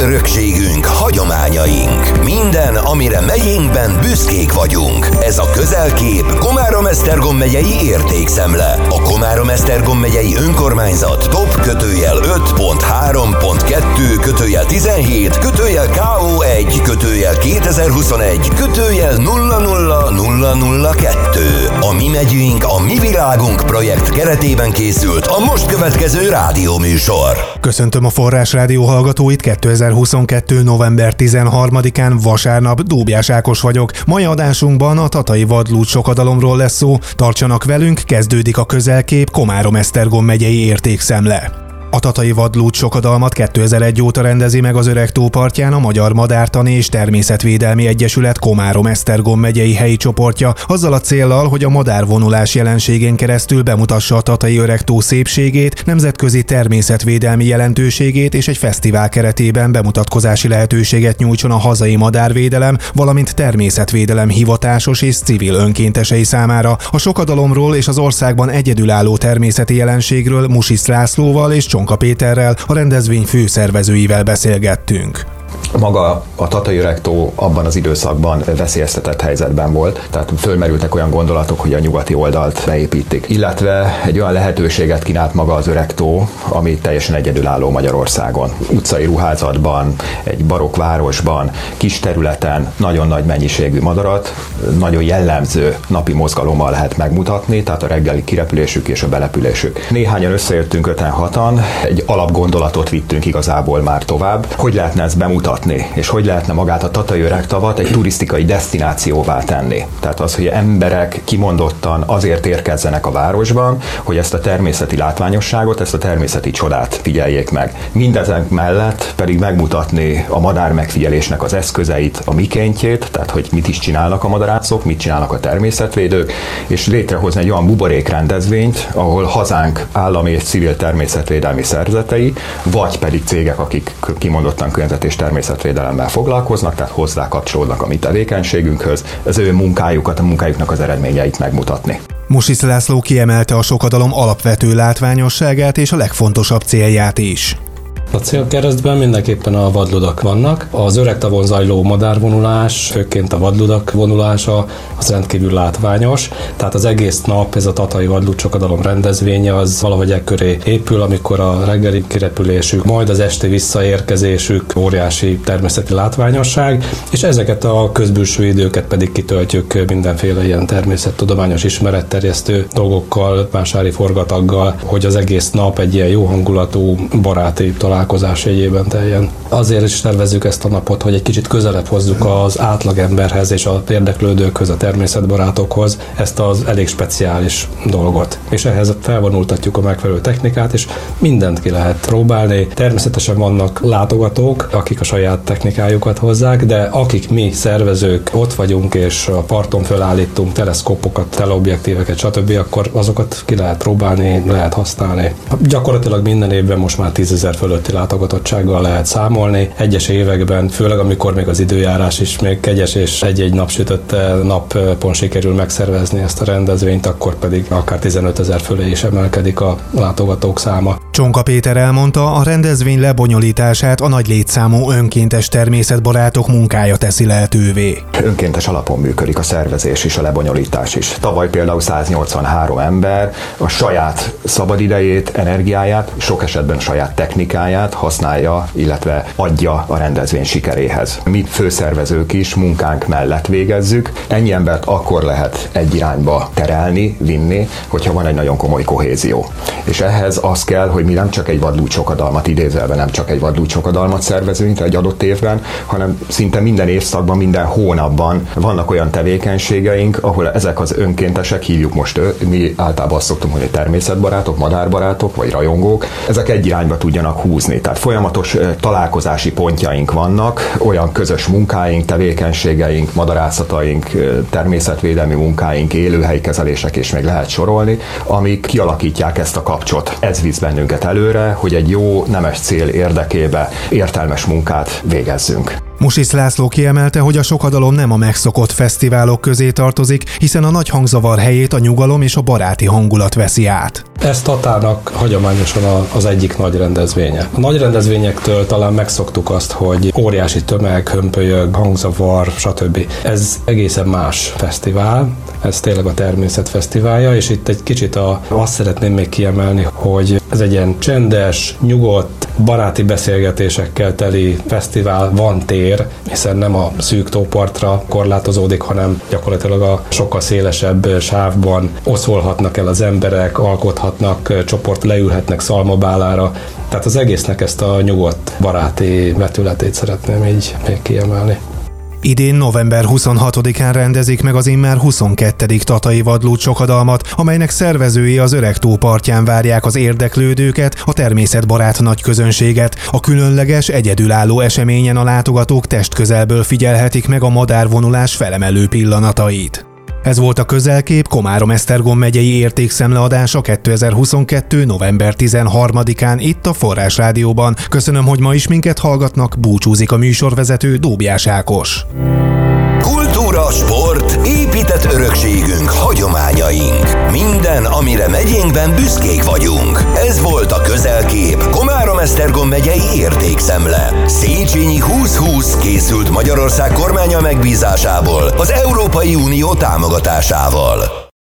örökségünk, hagyományaink. Minden, amire megyénkben büszkék vagyunk. Ez a közelkép Komárom-Esztergom megyei értékszemle. A Komárom-Esztergom megyei önkormányzat top kötőjel 5.3.2 kötőjel 17 kötőjel KO1 kötőjel 2021 kötőjel 00002. A Mi megyünk, a Mi világunk projekt keretében készült a most következő rádióműsor. Köszöntöm a Forrás Rádió hallgatóit 2022. november 13-án vasárnap Dóbjás Ákos vagyok. Mai adásunkban a Tatai Vadlút sokadalomról lesz szó. Tartsanak velünk, kezdődik a közelkép Komárom-Esztergom megyei értékszemle. A Tatai Vadlút sokadalmat 2001 óta rendezi meg az Öreg tópartján a Magyar Madártani és Természetvédelmi Egyesület Komárom-Esztergom megyei helyi csoportja, azzal a céllal, hogy a madárvonulás jelenségén keresztül bemutassa a Tatai Öreg tó szépségét, nemzetközi természetvédelmi jelentőségét és egy fesztivál keretében bemutatkozási lehetőséget nyújtson a hazai madárvédelem, valamint természetvédelem hivatásos és civil önkéntesei számára. A sokadalomról és az országban egyedülálló természeti jelenségről Musis Lászlóval és Csonka Péterrel, a rendezvény főszervezőivel beszélgettünk maga a Tatai Rektó abban az időszakban veszélyeztetett helyzetben volt, tehát fölmerültek olyan gondolatok, hogy a nyugati oldalt beépítik. Illetve egy olyan lehetőséget kínált maga az Öregtó, ami teljesen egyedülálló Magyarországon. Utcai ruházatban, egy barokk városban, kis területen nagyon nagy mennyiségű madarat, nagyon jellemző napi mozgalommal lehet megmutatni, tehát a reggeli kirepülésük és a belepülésük. Néhányan összejöttünk öten hatan, egy alapgondolatot vittünk igazából már tovább, hogy lehetne ezt bemutatni bemutatni, és hogy lehetne magát a Tatai Öregtavat egy turisztikai destinációvá tenni. Tehát az, hogy emberek kimondottan azért érkezzenek a városban, hogy ezt a természeti látványosságot, ezt a természeti csodát figyeljék meg. Mindezek mellett pedig megmutatni a madár megfigyelésnek az eszközeit, a mikéntjét, tehát hogy mit is csinálnak a madarászok, mit csinálnak a természetvédők, és létrehozni egy olyan buborékrendezvényt, ahol hazánk állami és civil természetvédelmi szerzetei, vagy pedig cégek, akik kimondottan környezet és természet természetvédelemmel foglalkoznak, tehát hozzá kapcsolódnak a mi tevékenységünkhöz, az ő munkájukat, a munkájuknak az eredményeit megmutatni. Musis László kiemelte a sokadalom alapvető látványosságát és a legfontosabb célját is. A célkeresztben mindenképpen a vadludak vannak. Az öreg tavon zajló madárvonulás, főként a vadludak vonulása, az rendkívül látványos. Tehát az egész nap ez a Tatai Vadlud Csokadalom rendezvénye az valahogy ekköré épül, amikor a reggeli kirepülésük, majd az esti visszaérkezésük óriási természeti látványosság, és ezeket a közbülső időket pedig kitöltjük mindenféle ilyen természettudományos ismeretterjesztő dolgokkal, vásári forgataggal, hogy az egész nap egy ilyen jó hangulatú, baráti találkozás találkozás jegyében teljen. Azért is tervezzük ezt a napot, hogy egy kicsit közelebb hozzuk az átlagemberhez és a érdeklődőkhöz, a természetbarátokhoz ezt az elég speciális dolgot. És ehhez felvonultatjuk a megfelelő technikát, és mindent ki lehet próbálni. Természetesen vannak látogatók, akik a saját technikájukat hozzák, de akik mi szervezők ott vagyunk, és a parton fölállítunk teleszkópokat, teleobjektíveket, stb., akkor azokat ki lehet próbálni, lehet használni. Gyakorlatilag minden évben most már 10 fölötti közötti látogatottsággal lehet számolni. Egyes években, főleg amikor még az időjárás is még kegyes és egy-egy napsütött napon sikerül megszervezni ezt a rendezvényt, akkor pedig akár 15 ezer fölé is emelkedik a látogatók száma. Csonka Péter elmondta, a rendezvény lebonyolítását a nagy létszámú önkéntes természetbarátok munkája teszi lehetővé. Önkéntes alapon működik a szervezés és a lebonyolítás is. Tavaly például 183 ember a saját szabadidejét, energiáját, sok esetben saját technikáját, használja, illetve adja a rendezvény sikeréhez. Mi főszervezők is munkánk mellett végezzük. Ennyi embert akkor lehet egy irányba terelni, vinni, hogyha van egy nagyon komoly kohézió. És ehhez az kell, hogy mi nem csak egy vadlúcsokadalmat idézelve, nem csak egy vadlúcsokadalmat szervezünk egy adott évben, hanem szinte minden évszakban, minden hónapban vannak olyan tevékenységeink, ahol ezek az önkéntesek, hívjuk most, mi általában azt szoktunk mondani, természetbarátok, madárbarátok vagy rajongók, ezek egy irányba tudjanak húzni. Tehát folyamatos találkozási pontjaink vannak, olyan közös munkáink, tevékenységeink, madarászataink, természetvédelmi munkáink, élőhelykezelések és még lehet sorolni, amik kialakítják ezt a kapcsot. Ez visz bennünket előre, hogy egy jó nemes cél érdekébe értelmes munkát végezzünk. Musis László kiemelte, hogy a sokadalom nem a megszokott fesztiválok közé tartozik, hiszen a nagy hangzavar helyét a nyugalom és a baráti hangulat veszi át. Ez Tatának hagyományosan az egyik nagy rendezvénye. A nagy rendezvényektől talán megszoktuk azt, hogy óriási tömeg, hömpölyög, hangzavar, stb. Ez egészen más fesztivál, ez tényleg a természet fesztiválja, és itt egy kicsit a, azt szeretném még kiemelni, hogy ez egy ilyen csendes, nyugodt, baráti beszélgetésekkel teli fesztivál, van tér, hiszen nem a szűk tópartra korlátozódik, hanem gyakorlatilag a sokkal szélesebb sávban oszolhatnak el az emberek, alkothatnak, csoport leülhetnek szalmabálára, tehát az egésznek ezt a nyugodt, baráti vetületét szeretném így még kiemelni. Idén november 26-án rendezik meg az immár 22. Tatai Vadlút sokadalmat, amelynek szervezői az öreg tó partján várják az érdeklődőket, a természetbarát nagy közönséget. A különleges, egyedülálló eseményen a látogatók testközelből figyelhetik meg a madárvonulás felemelő pillanatait. Ez volt a közelkép Komárom Esztergom megyei értékszemleadása 2022. november 13-án itt a Forrás Rádióban. Köszönöm, hogy ma is minket hallgatnak, búcsúzik a műsorvezető Dóbjás Ákos. Kultúra, sport, épített örökségünk, hagyományaink. Minden, amire megyénkben büszkék vagyunk. Ez volt a közelkép Komárom-Esztergom megyei értékszemle. Széchenyi 2020 készült Magyarország kormánya megbízásából az Európai Unió támogatásával.